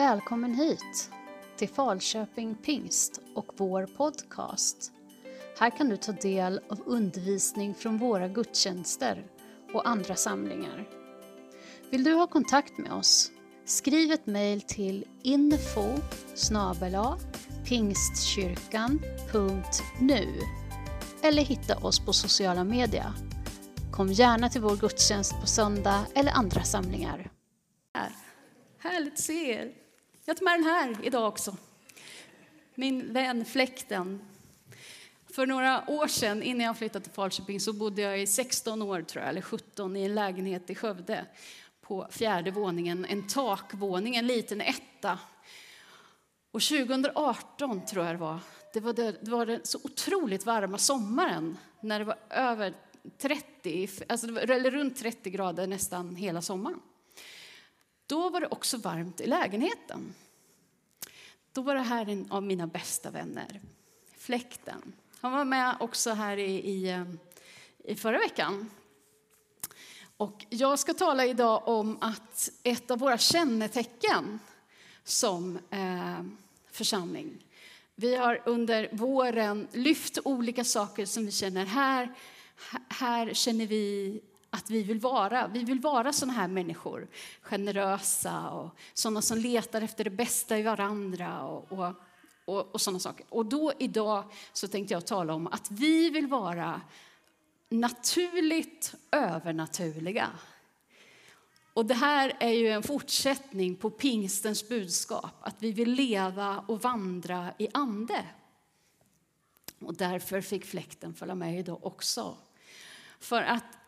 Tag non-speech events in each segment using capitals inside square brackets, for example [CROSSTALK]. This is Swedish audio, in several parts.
Välkommen hit till Falköping Pingst och vår podcast. Här kan du ta del av undervisning från våra gudstjänster och andra samlingar. Vill du ha kontakt med oss? Skriv ett mejl till info pingstkyrkan.nu eller hitta oss på sociala medier. Kom gärna till vår gudstjänst på söndag eller andra samlingar. Härligt att se er. Jag tar med den här idag också. Min vän Fläkten. För några år sedan, innan jag flyttade till Falköping, så bodde jag i 16 år, tror jag, eller 17, i en lägenhet i Skövde på fjärde våningen, en takvåning, en liten etta. Och 2018, tror jag det var, det var, det, det var den så otroligt varma sommaren när det var över 30, alltså det var, eller runt 30 grader nästan hela sommaren. Då var det också varmt i lägenheten. Då var det här en av mina bästa vänner, Fläkten. Han var med också här i, i, i förra veckan. Och jag ska tala idag om att ett av våra kännetecken som eh, församling. Vi har under våren lyft olika saker som vi känner här. Här känner vi att vi vill vara. Vi vill vara såna här människor. Generösa och såna som letar efter det bästa i varandra och, och, och, och såna saker. Och då idag så tänkte jag tala om att vi vill vara naturligt övernaturliga. Och det här är ju en fortsättning på pingstens budskap, att vi vill leva och vandra i ande. Och därför fick fläkten följa med idag också. För att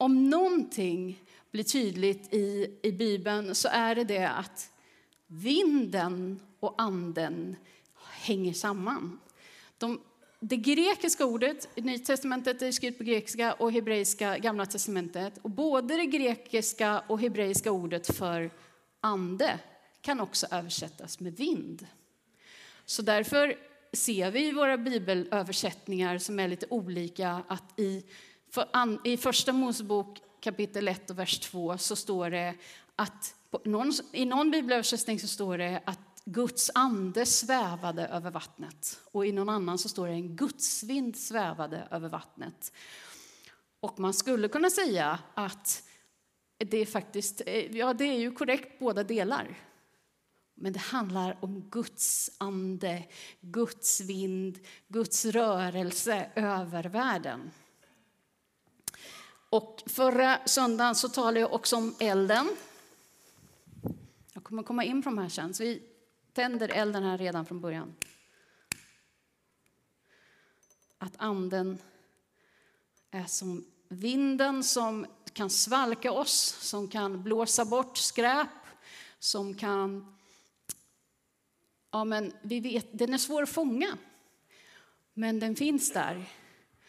om någonting blir tydligt i, i Bibeln så är det det att vinden och anden hänger samman. De, det grekiska ordet i Nya testamentet är skrivet på grekiska och hebreiska Gamla testamentet. Och både det grekiska och hebreiska ordet för ande kan också översättas med vind. Så därför ser vi i våra bibelöversättningar som är lite olika att i för an, I Första Mosebok kapitel 1 och vers 2 så står det att någon, i någon bibelöversättning så står det att Guds ande svävade över vattnet. Och i någon annan så står det en gudsvind svävade över vattnet. Och man skulle kunna säga att det är faktiskt, eh, ja det är ju korrekt båda delar. Men det handlar om Guds ande, Guds vind, Guds rörelse över världen. Och förra söndagen så talade jag också om elden. Jag kommer komma in på de här sen, så vi tänder elden här redan från början. Att anden är som vinden som kan svalka oss, som kan blåsa bort skräp, som kan... Ja, men vi vet, den är svår att fånga, men den finns där.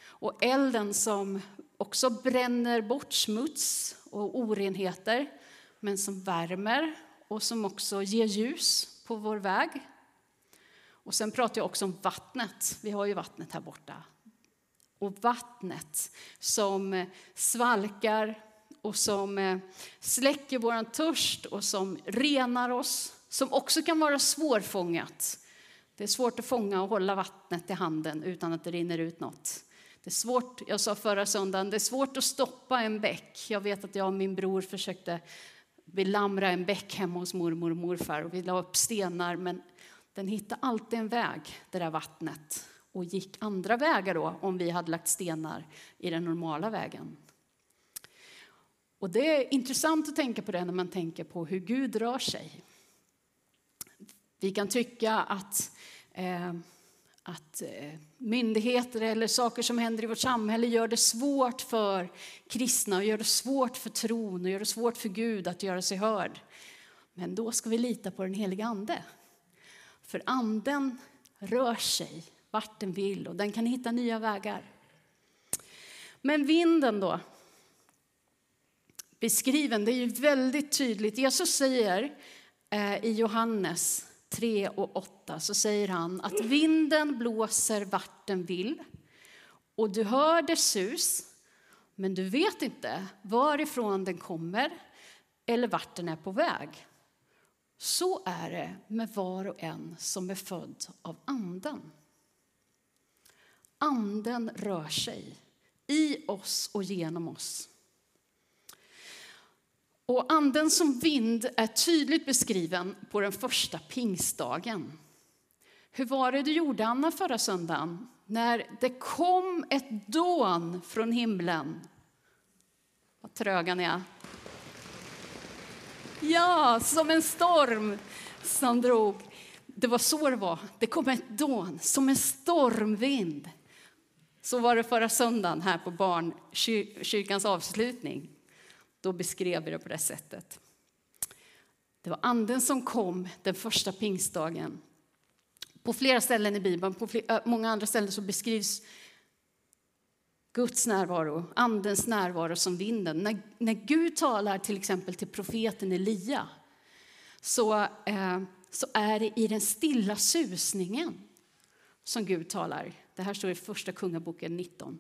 Och elden som också bränner bort smuts och orenheter, men som värmer och som också ger ljus på vår väg. Och sen pratar jag också om vattnet. Vi har ju vattnet här borta. Och vattnet som eh, svalkar och som eh, släcker vår törst och som renar oss, som också kan vara svårfångat. Det är svårt att fånga och hålla vattnet i handen utan att det rinner ut något. Det är svårt, jag sa förra söndagen, det är svårt att stoppa en bäck. Jag vet att jag och min bror försökte belamra en bäck hemma hos mormor och morfar och vi la upp stenar men den hittade alltid en väg, det där vattnet och gick andra vägar då om vi hade lagt stenar i den normala vägen. Och det är intressant att tänka på det när man tänker på hur Gud rör sig. Vi kan tycka att eh, att eh, myndigheter eller saker som händer i vårt samhälle gör det svårt för kristna och gör det svårt för tron och gör det svårt för Gud att göra sig hörd. Men då ska vi lita på den heliga Ande. För Anden rör sig vart den vill och den kan hitta nya vägar. Men vinden då? Beskriven, det är ju väldigt tydligt. Jesus säger eh, i Johannes 3 och 8 så säger han att vinden blåser vart den vill och du hör dess sus men du vet inte varifrån den kommer eller vart den är på väg. Så är det med var och en som är född av Anden. Anden rör sig i oss och genom oss. Och anden som vind är tydligt beskriven på den första pingstdagen. Hur var det du gjorde, Anna, förra söndagen? När det kom ett dån från himlen. Vad tröga ni är. Ja, som en storm som drog. Det var så det var. Det kom ett dån, som en stormvind. Så var det förra söndagen här på barnkyrkans avslutning. Då beskrev vi det på det sättet. Det var anden som kom den första pingstdagen. På flera ställen i Bibeln, på flera, många andra ställen så beskrivs Guds närvaro, andens närvaro som vinden. När, när Gud talar till exempel till profeten Elia så, eh, så är det i den stilla susningen som Gud talar. Det här står i Första Kungaboken 19.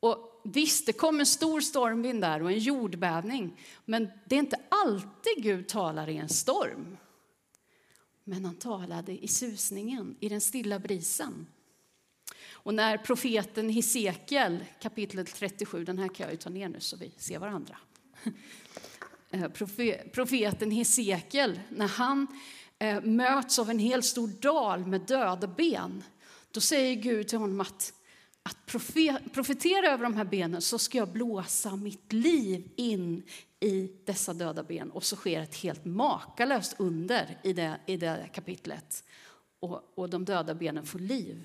Och visst, det kom en stor stormvind där och en jordbävning. Men det är inte alltid Gud talar i en storm. Men han talade i susningen, i den stilla brisen. Och när profeten Hesekiel, kapitel 37, den här kan jag ju ta ner nu så vi ser varandra. [LAUGHS] Eh, profeten Hesekiel, när han eh, möts av en hel stor dal med döda ben, då säger Gud till honom att att profetera över de här benen så ska jag blåsa mitt liv in i dessa döda ben. Och så sker ett helt makalöst under i det, i det kapitlet. Och, och de döda benen får liv.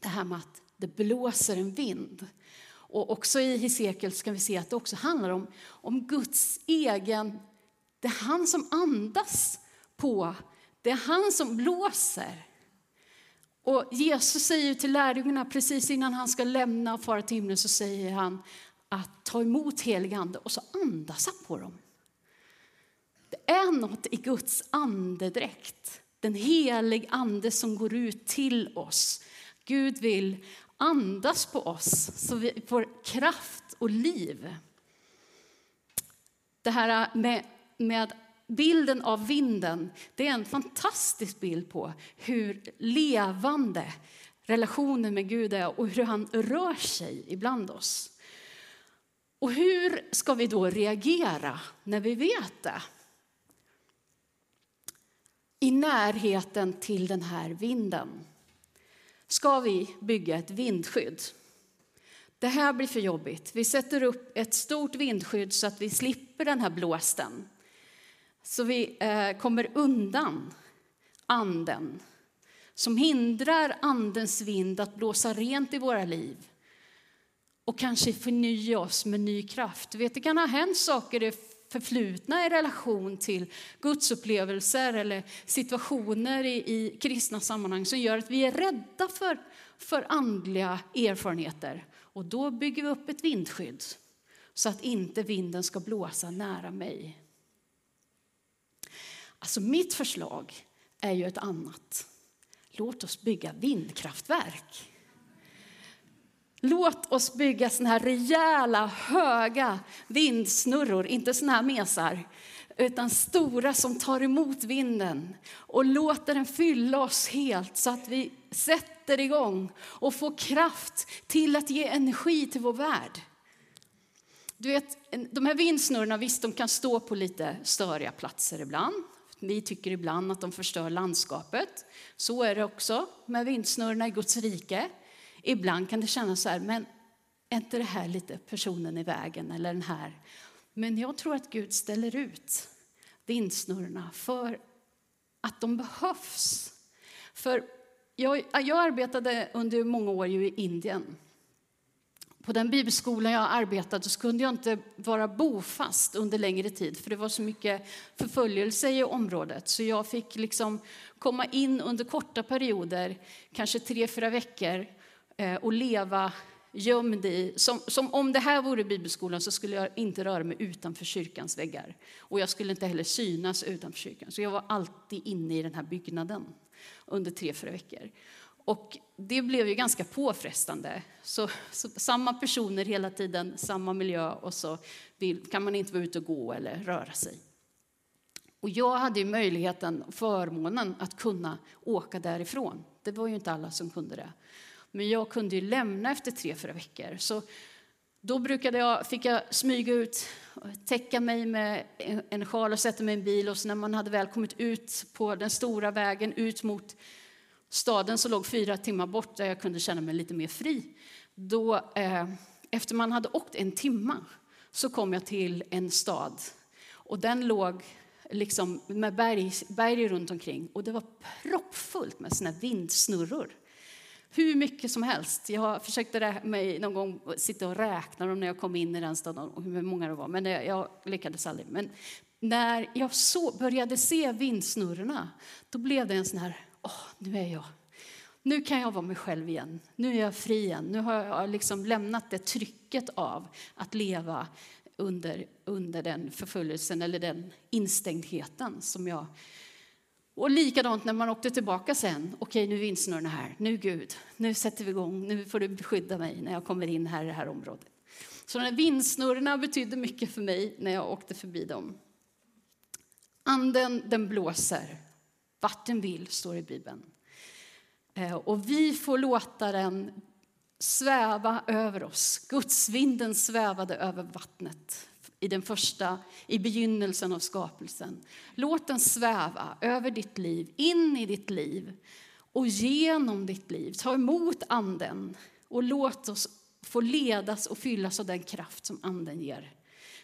Det här med att det blåser en vind. Och också i Hesekiel ska vi se att det också handlar om, om Guds egen... Det är han som andas på, det är han som blåser. Och Jesus säger till lärjungarna precis innan han ska lämna och fara till himlen så säger han att ta emot helig ande och så andas han på dem. Det är något i Guds andedräkt, den helig ande som går ut till oss. Gud vill andas på oss så vi får kraft och liv. Det här med, med bilden av vinden det är en fantastisk bild på hur levande relationen med Gud är och hur han rör sig ibland oss. Och hur ska vi då reagera när vi vet det? I närheten till den här vinden ska vi bygga ett vindskydd. Det här blir för jobbigt. Vi sätter upp ett stort vindskydd så att vi slipper den här blåsten. Så vi eh, kommer undan anden som hindrar andens vind att blåsa rent i våra liv och kanske förnya oss med ny kraft. Du vet, det kan ha hänt saker i förflutna i relation till gudsupplevelser eller situationer i, i kristna sammanhang som gör att vi är rädda för, för andliga erfarenheter. Och då bygger vi upp ett vindskydd så att inte vinden ska blåsa nära mig. Alltså mitt förslag är ju ett annat. Låt oss bygga vindkraftverk. Låt oss bygga såna här rejäla, höga vindsnurror, inte såna här mesar, utan stora som tar emot vinden och låter den fylla oss helt så att vi sätter igång och får kraft till att ge energi till vår värld. Du vet, de här vindsnurrorna, visst, de kan stå på lite störiga platser ibland. Vi tycker ibland att de förstör landskapet. Så är det också med vindsnurrorna i Guds rike. Ibland kan det kännas så här, men är inte det här lite personen i vägen eller den här? Men jag tror att Gud ställer ut vindsnurrorna för att de behövs. För jag, jag arbetade under många år i Indien på den bibelskolan jag arbetade så kunde jag inte vara bofast under längre tid för det var så mycket förföljelse i området. Så jag fick liksom komma in under korta perioder, kanske tre, fyra veckor eh, och leva gömd i... Som, som om det här vore bibelskolan så skulle jag inte röra mig utanför kyrkans väggar. Och jag skulle inte heller synas utanför kyrkan. Så jag var alltid inne i den här byggnaden under tre, fyra veckor. Och det blev ju ganska påfrestande. Så, så, samma personer hela tiden, samma miljö och så vill, kan man inte vara ute och gå eller röra sig. Och jag hade ju möjligheten och förmånen att kunna åka därifrån. Det var ju inte alla som kunde det. Men jag kunde ju lämna efter tre, fyra veckor. Så då brukade jag, fick jag smyga ut, täcka mig med en sjal och sätta mig i en bil. Och så när man hade väl kommit ut på den stora vägen ut mot staden som låg fyra timmar bort där jag kunde känna mig lite mer fri. Då, eh, efter man hade åkt en timme så kom jag till en stad och den låg liksom med berg, berg runt omkring och det var proppfullt med såna vindsnurror. Hur mycket som helst. Jag försökte mig någon gång sitta och räkna dem när jag kom in i den staden och hur många det var, men jag lyckades aldrig. Men när jag så började se vindsnurrorna, då blev det en sån här, åh, nu är jag nu kan jag vara mig själv igen. Nu är jag fri igen. Nu har jag liksom lämnat det trycket av att leva under, under den förföljelsen eller den instängdheten som jag... Och likadant när man åkte tillbaka sen. Okej, nu är vindsnurrorna här. Nu Gud, nu sätter vi igång. Nu får du beskydda mig när jag kommer in här i det här området. Så de vindsnurrorna betydde mycket för mig när jag åkte förbi dem. Anden, den blåser. Vatten vill, står i Bibeln. Eh, och vi får låta den sväva över oss. Gudsvinden svävade över vattnet i den första, i begynnelsen av skapelsen. Låt den sväva över ditt liv, in i ditt liv och genom ditt liv. Ta emot anden och låt oss få ledas och fyllas av den kraft som anden ger.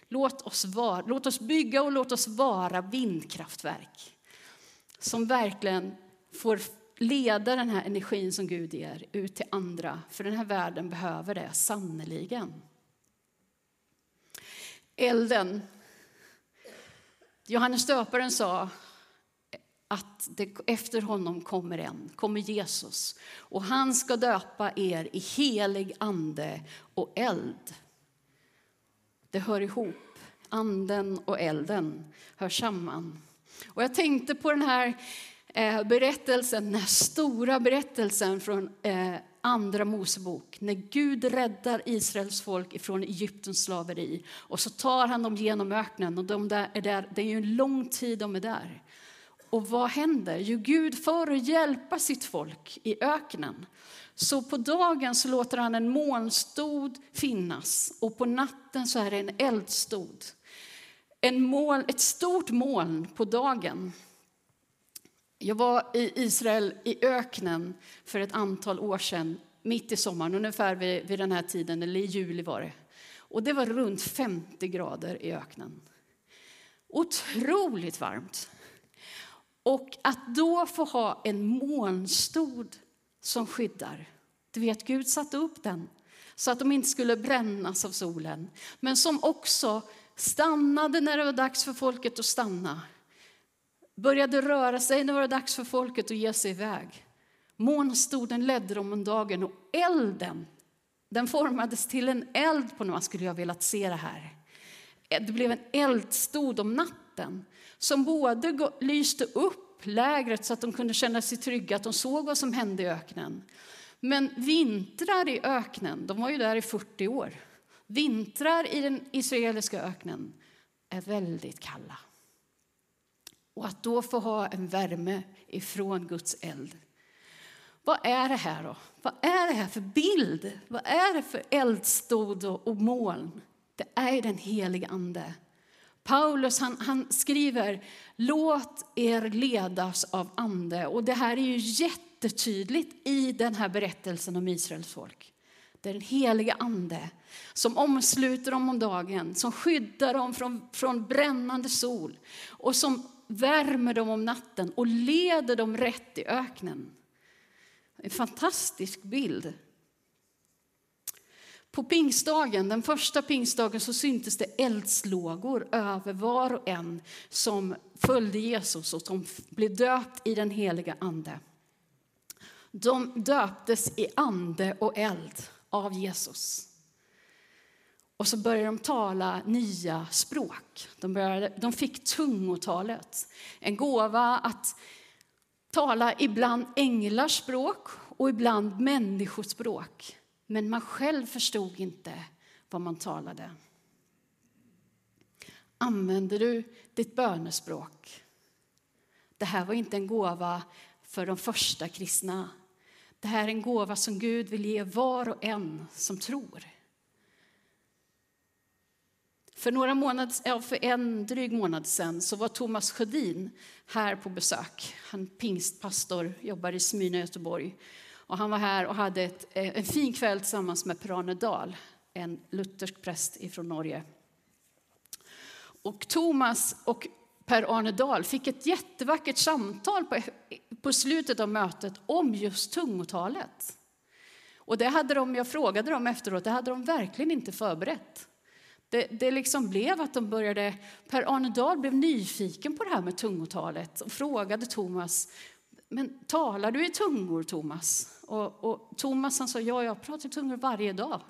Låt oss, vara, låt oss bygga och låt oss vara vindkraftverk som verkligen får leda den här energin som Gud ger ut till andra, för den här världen behöver det sannoliken. Elden. Johannes döparen sa att det, efter honom kommer en, kommer Jesus och han ska döpa er i helig ande och eld. Det hör ihop. Anden och elden hör samman. Och jag tänkte på den här eh, berättelsen, den här stora berättelsen från eh, Andra Mosebok, när Gud räddar Israels folk från Egyptens slaveri och så tar han dem genom öknen och de där är där, det är ju en lång tid de är där. Och vad händer? Jo, Gud för att hjälpa sitt folk i öknen så på dagen så låter han en molnstod finnas och på natten så är det en eldstod. En moln, ett stort moln på dagen jag var i Israel i öknen för ett antal år sedan, mitt i sommaren, ungefär vid, vid den här tiden, eller i juli var det. Och det var runt 50 grader i öknen. Otroligt varmt. Och att då få ha en molnstod som skyddar. Du vet, Gud satte upp den så att de inte skulle brännas av solen. Men som också stannade när det var dags för folket att stanna började röra sig när det var dags för folket att ge sig iväg. Månstoden ledde dem om dagen och elden den formades till en eld på något skulle jag velat se det här. Det blev en eldstod om natten som både lyste upp lägret så att de kunde känna sig trygga, att de såg vad som hände i öknen. Men vintrar i öknen, de var ju där i 40 år, vintrar i den israeliska öknen är väldigt kalla. Och att då få ha en värme ifrån Guds eld. Vad är det här då? Vad är det här för bild? Vad är det för eldstod och moln? Det är den helige Ande. Paulus han, han, skriver låt er ledas av ande. Och det här är ju jättetydligt i den här berättelsen om Israels folk. Det är den helige ande som omsluter dem om dagen, som skyddar dem från, från brännande sol och som värmer dem om natten och leder dem rätt i öknen. En fantastisk bild. På pingstdagen, den första pingstdagen så syntes det eldslågor över var och en som följde Jesus och som blev döpt i den heliga Ande. De döptes i ande och eld av Jesus. Och så började de tala nya språk. De, började, de fick tungotalet, en gåva att tala ibland änglars språk och ibland människospråk. Men man själv förstod inte vad man talade. Använder du ditt bönespråk? det här var inte en gåva för de första kristna. Det här är en gåva som Gud vill ge var och en som tror. För, några månader, för en dryg månad sedan så var Thomas Sjödin här på besök. Han pingstpastor, jobbar i Smyna i Göteborg. Och han var här och hade ett, eh, en fin kväll tillsammans med Per-Arne Dahl, en luthersk präst från Norge. Och Thomas och Per-Arne Dahl fick ett jättevackert samtal på, på slutet av mötet om just tungotalet. Och det hade de, jag frågade dem efteråt, det hade de verkligen inte förberett. Det, det liksom blev att de började, Per-Arne Dahl blev nyfiken på det här med tungotalet och frågade Thomas, men talar du i tungor Thomas? Och, och Thomas han sa, ja jag pratar i tungor varje dag.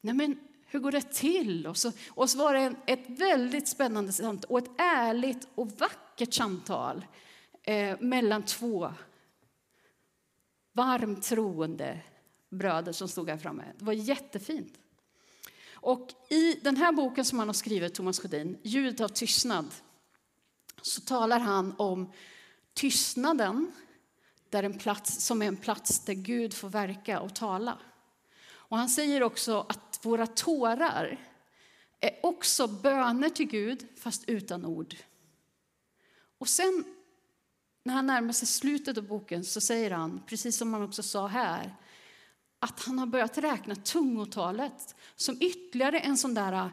Nej men hur går det till? Och så, och så var det ett väldigt spännande samtal och ett ärligt och vackert samtal eh, mellan två varmt troende bröder som stod här framme. Det var jättefint. Och i den här boken som han har skrivit, Thomas Sjödin, Ljudet av tystnad, så talar han om tystnaden där en plats, som är en plats där Gud får verka och tala. Och han säger också att våra tårar är också böner till Gud, fast utan ord. Och sen när han närmar sig slutet av boken så säger han, precis som han också sa här, att han har börjat räkna tungotalet som ytterligare en sån där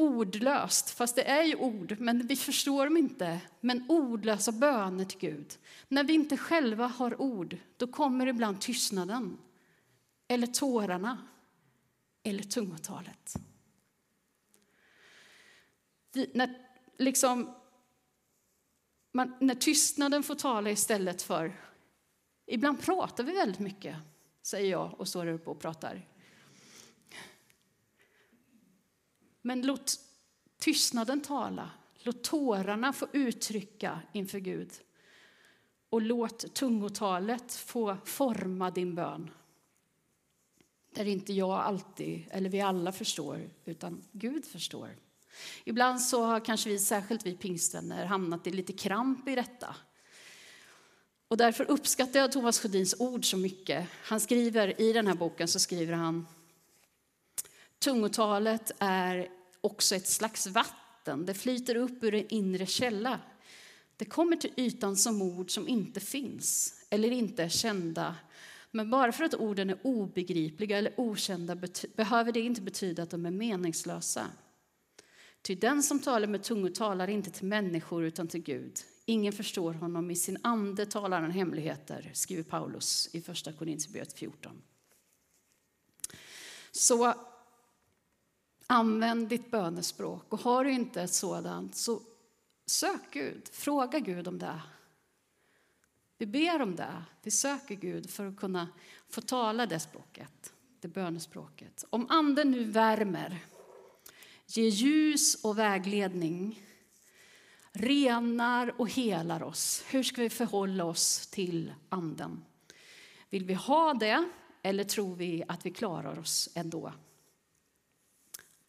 ordlöst, fast det är ju ord, men vi förstår dem inte, men ordlösa böner till Gud. När vi inte själva har ord, då kommer ibland tystnaden, eller tårarna, eller tungotalet. Vi, när, liksom, man, när tystnaden får tala istället för Ibland pratar vi väldigt mycket, säger jag och står där uppe och pratar. Men låt tystnaden tala. Låt tårarna få uttrycka inför Gud. Och låt tungotalet få forma din bön. Där inte jag alltid, eller vi alla förstår, utan Gud förstår. Ibland så har kanske vi, särskilt vi pingstvänner, hamnat i lite kramp i detta. Och därför uppskattar jag Thomas Sjödins ord så mycket. Han skriver i den här boken så skriver han Tungotalet är också ett slags vatten. Det flyter upp ur en inre källa. Det kommer till ytan som ord som inte finns eller inte är kända. Men bara för att orden är obegripliga eller okända behöver det inte betyda att de är meningslösa. Ty den som talar med tungor talar inte till människor utan till Gud. Ingen förstår honom, i sin ande talar han hemligheter, skriver Paulus i Första Korinthierbrevet 14. Så använd ditt bönespråk. Och har du inte ett sådant, så sök Gud. Fråga Gud om det. Vi ber om det. Vi söker Gud för att kunna få tala det språket, det bönespråket. Om anden nu värmer, ger ljus och vägledning renar och helar oss. Hur ska vi förhålla oss till Anden? Vill vi ha det eller tror vi att vi klarar oss ändå?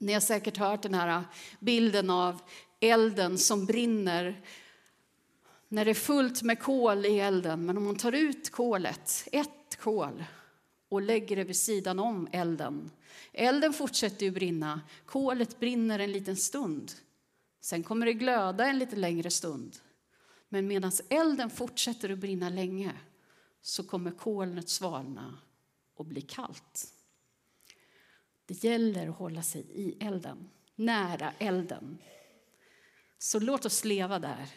Ni har säkert hört den här äh, bilden av elden som brinner när det är fullt med kol i elden. Men om man tar ut kolet, ett kol, och lägger det vid sidan om elden. Elden fortsätter ju brinna, kolet brinner en liten stund. Sen kommer det glöda en lite längre stund. Men medan elden fortsätter att brinna länge så kommer kolnet svalna och bli kallt. Det gäller att hålla sig i elden, nära elden. Så låt oss leva där,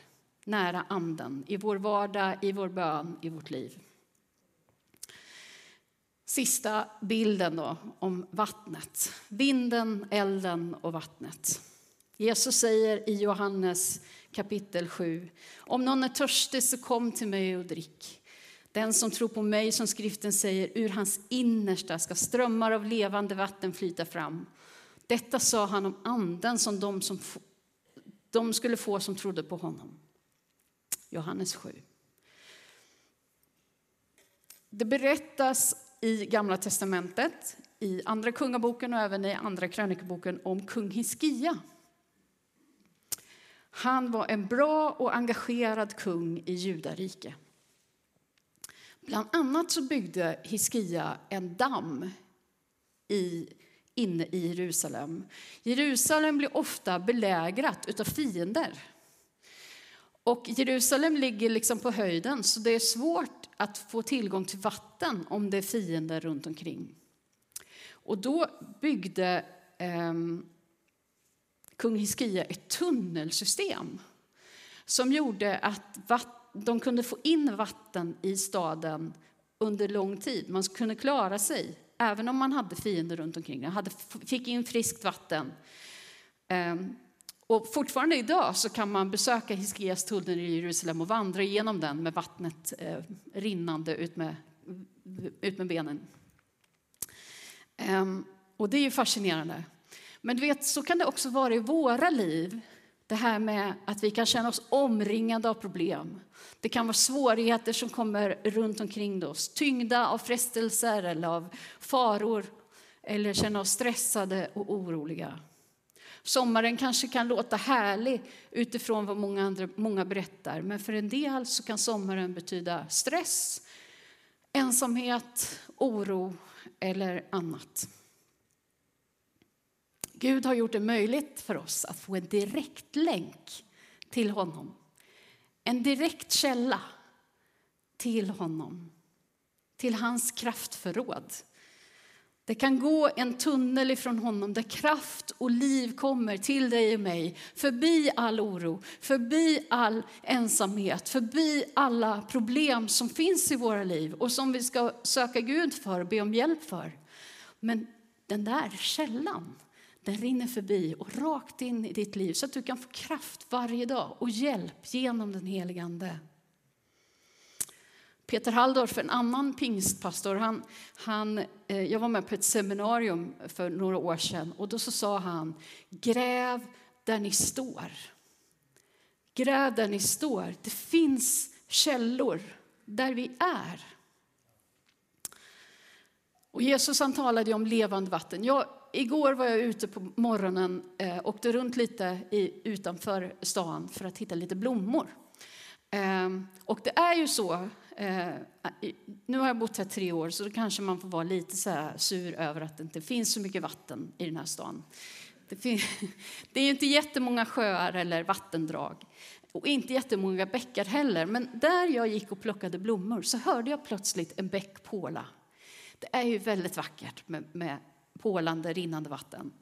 nära Anden, i vår vardag, i vår bön, i vårt liv. Sista bilden då, om vattnet. Vinden, elden och vattnet. Jesus säger i Johannes kapitel 7. Om någon är törstig så kom till mig och drick. Den som tror på mig, som skriften säger, ur hans innersta ska strömmar av levande vatten flyta fram. Detta sa han om anden som de, som de skulle få som trodde på honom. Johannes 7. Det berättas i Gamla testamentet, i Andra kungaboken och även i Andra krönikeboken om kung Hiskia Han var en bra och engagerad kung i judarike. Bland annat så byggde Hiskia en damm i, inne i Jerusalem. Jerusalem blir ofta belägrat av fiender. Och Jerusalem ligger liksom på höjden, så det är svårt att få tillgång till vatten om det är fiender runt omkring. Och då byggde eh, kung Hiskia ett tunnelsystem som gjorde att vatten de kunde få in vatten i staden under lång tid. Man kunde klara sig, även om man hade fiender runt omkring. Man hade, fick in friskt vatten. Um, och fortfarande idag så kan man besöka Hiskias tunnel i Jerusalem och vandra igenom den med vattnet eh, rinnande ut med, ut med benen. Ehm, och det är ju fascinerande. Men du vet, så kan det också vara i våra liv. Det här med att vi kan känna oss omringade av problem. Det kan vara svårigheter som kommer runt omkring oss, tyngda av frestelser eller av faror eller känna oss stressade och oroliga. Sommaren kanske kan låta härlig utifrån vad många, andra, många berättar men för en del så kan sommaren betyda stress, ensamhet, oro eller annat. Gud har gjort det möjligt för oss att få en direkt länk till honom. En direkt källa till honom, till hans kraftförråd. Det kan gå en tunnel ifrån honom där kraft och liv kommer till dig och mig. Förbi all oro, förbi all ensamhet, förbi alla problem som finns i våra liv och som vi ska söka Gud för och be om hjälp för. Men den där källan, den rinner förbi och rakt in i ditt liv så att du kan få kraft varje dag och hjälp genom den helige Ande. Peter Halldorf, en annan pingstpastor, han, han, eh, jag var med på ett seminarium för några år sedan och då så sa han gräv där ni står. Gräv där ni står. Det finns källor där vi är. Och Jesus han talade om levande vatten. Jag, igår var jag ute på morgonen eh, åkte runt lite i, utanför stan för att hitta lite blommor. Eh, och det är ju så Eh, nu har jag bott här tre år, så då kanske man får vara lite så sur över att det inte finns så mycket vatten i den här stan. Det, finns, [LAUGHS] det är inte jättemånga sjöar eller vattendrag och inte jättemånga bäckar heller. Men där jag gick och plockade blommor så hörde jag plötsligt en bäck påla. Det är ju väldigt vackert med, med pålande, rinnande vatten.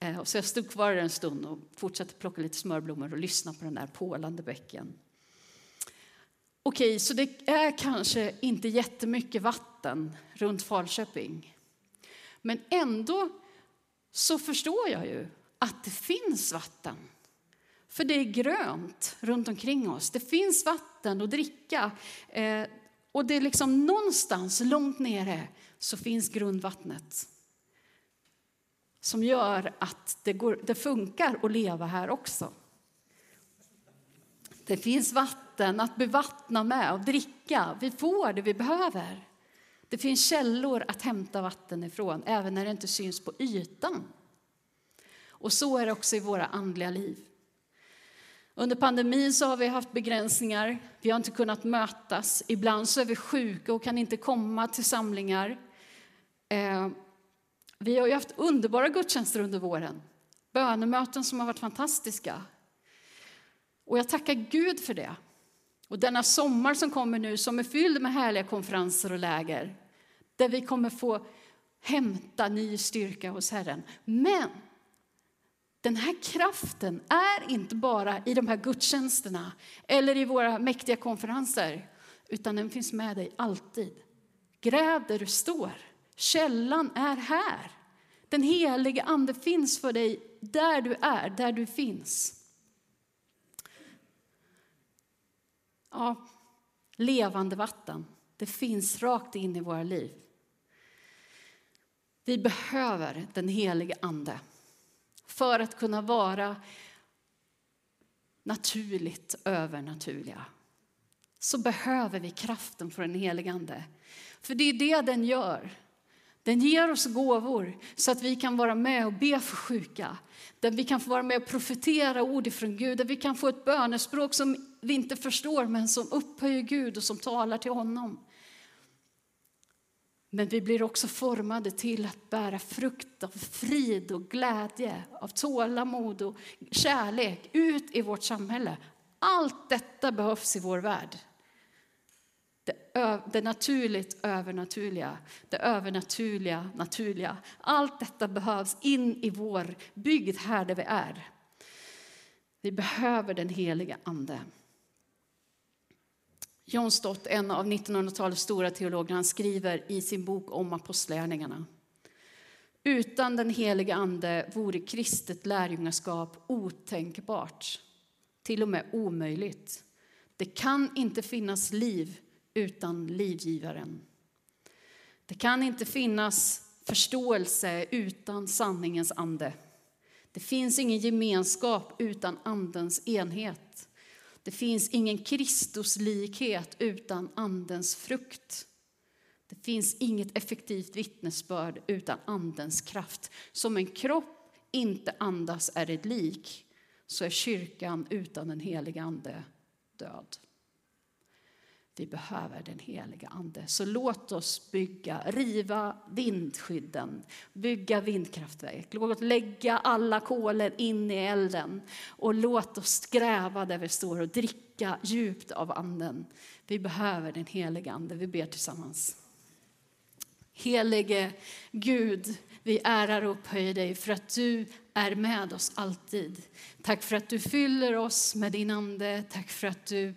Eh, så jag stod kvar en stund och fortsatte plocka lite smörblommor och lyssna på den där pålande bäcken. Okej, så det är kanske inte jättemycket vatten runt Falköping. Men ändå så förstår jag ju att det finns vatten. För det är grönt runt omkring oss. Det finns vatten att dricka. Eh, och det är liksom någonstans långt nere så finns grundvattnet. Som gör att det, går, det funkar att leva här också. Det finns vatten att bevattna med och dricka. Vi får det vi behöver. Det finns källor att hämta vatten ifrån, även när det inte syns på ytan. Och så är det också i våra andliga liv. Under pandemin så har vi haft begränsningar. Vi har inte kunnat mötas. Ibland så är vi sjuka och kan inte komma till samlingar. Eh, vi har ju haft underbara gudstjänster under våren. Bönemöten som har varit fantastiska. Och jag tackar Gud för det. Och denna sommar som kommer nu som är fylld med härliga konferenser och läger där vi kommer få hämta ny styrka hos Herren. Men den här kraften är inte bara i de här gudstjänsterna eller i våra mäktiga konferenser, utan den finns med dig alltid. Gräv där du står. Källan är här. Den helige Ande finns för dig där du är, där du finns. Ja, levande vatten. Det finns rakt in i våra liv. Vi behöver den helige Ande för att kunna vara naturligt övernaturliga. Så behöver vi kraften från den helige Ande. För det är det den gör. Den ger oss gåvor så att vi kan vara med och be för sjuka. Där vi kan få vara med och profetera ord ifrån Gud. Där vi kan få ett bönespråk som vi inte förstår men som upphöjer Gud och som talar till honom. Men vi blir också formade till att bära frukt av frid och glädje, av tålamod och kärlek ut i vårt samhälle. Allt detta behövs i vår värld. Det, naturligt övernaturliga, det övernaturliga naturliga. Allt detta behövs in i vår bygd här där vi är. Vi behöver den heliga Ande. John Stott, en av 1900-talets stora teologer, han skriver i sin bok om apostlärningarna. Utan den heliga Ande vore kristet lärjungaskap otänkbart, till och med omöjligt. Det kan inte finnas liv utan livgivaren. Det kan inte finnas förståelse utan sanningens ande. Det finns ingen gemenskap utan Andens enhet. Det finns ingen Kristuslikhet utan Andens frukt. Det finns inget effektivt vittnesbörd utan Andens kraft. Som en kropp inte andas är ett lik, så är kyrkan utan den heliga Ande död. Vi behöver den heliga Ande. Så låt oss bygga, riva vindskydden, bygga vindkraftverk. Låt oss lägga alla kolen in i elden och låt oss gräva där vi står och dricka djupt av Anden. Vi behöver den heliga Ande. Vi ber tillsammans. Helige Gud, vi ärar och upphöjer dig för att du är med oss alltid. Tack för att du fyller oss med din Ande. Tack för att du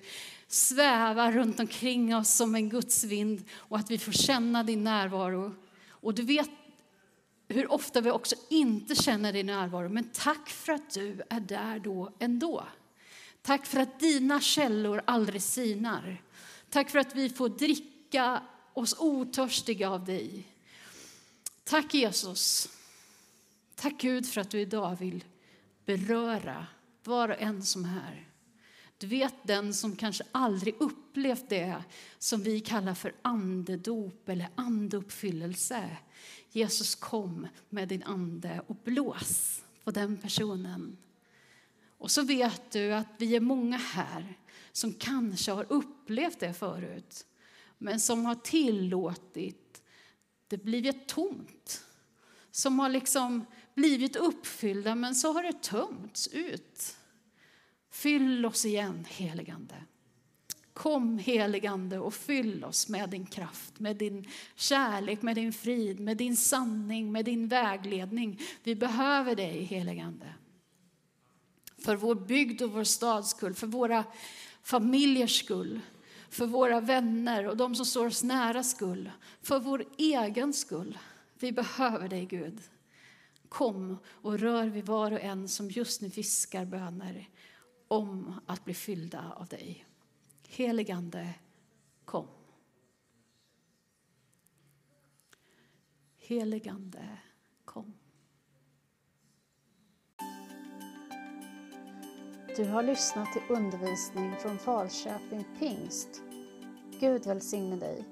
svävar runt omkring oss som en gudsvind och att vi får känna din närvaro. Och du vet hur ofta vi också inte känner din närvaro, men tack för att du är där då ändå. Tack för att dina källor aldrig sinar. Tack för att vi får dricka oss otörstiga av dig. Tack Jesus. Tack Gud för att du idag vill beröra var och en som är här. Du vet den som kanske aldrig upplevt det som vi kallar för andedop eller andeuppfyllelse. Jesus kom med din ande och blås på den personen. Och så vet du att vi är många här som kanske har upplevt det förut men som har tillåtit det blivit tomt. Som har liksom blivit uppfyllda, men så har det tömts ut. Fyll oss igen, heligande. Kom, heligande, och fyll oss med din kraft, med din kärlek, med din frid, med din sanning, med din vägledning. Vi behöver dig, heligande. För vår bygd och vår stads skull, för våra familjers skull, för våra vänner och de som står oss nära skull, för vår egen skull. Vi behöver dig, Gud. Kom och rör vid var och en som just nu viskar böner om att bli fyllda av dig. Heligande, kom. Heligande, kom. Du har lyssnat till undervisning från Falköping Pingst. Gud välsigne dig.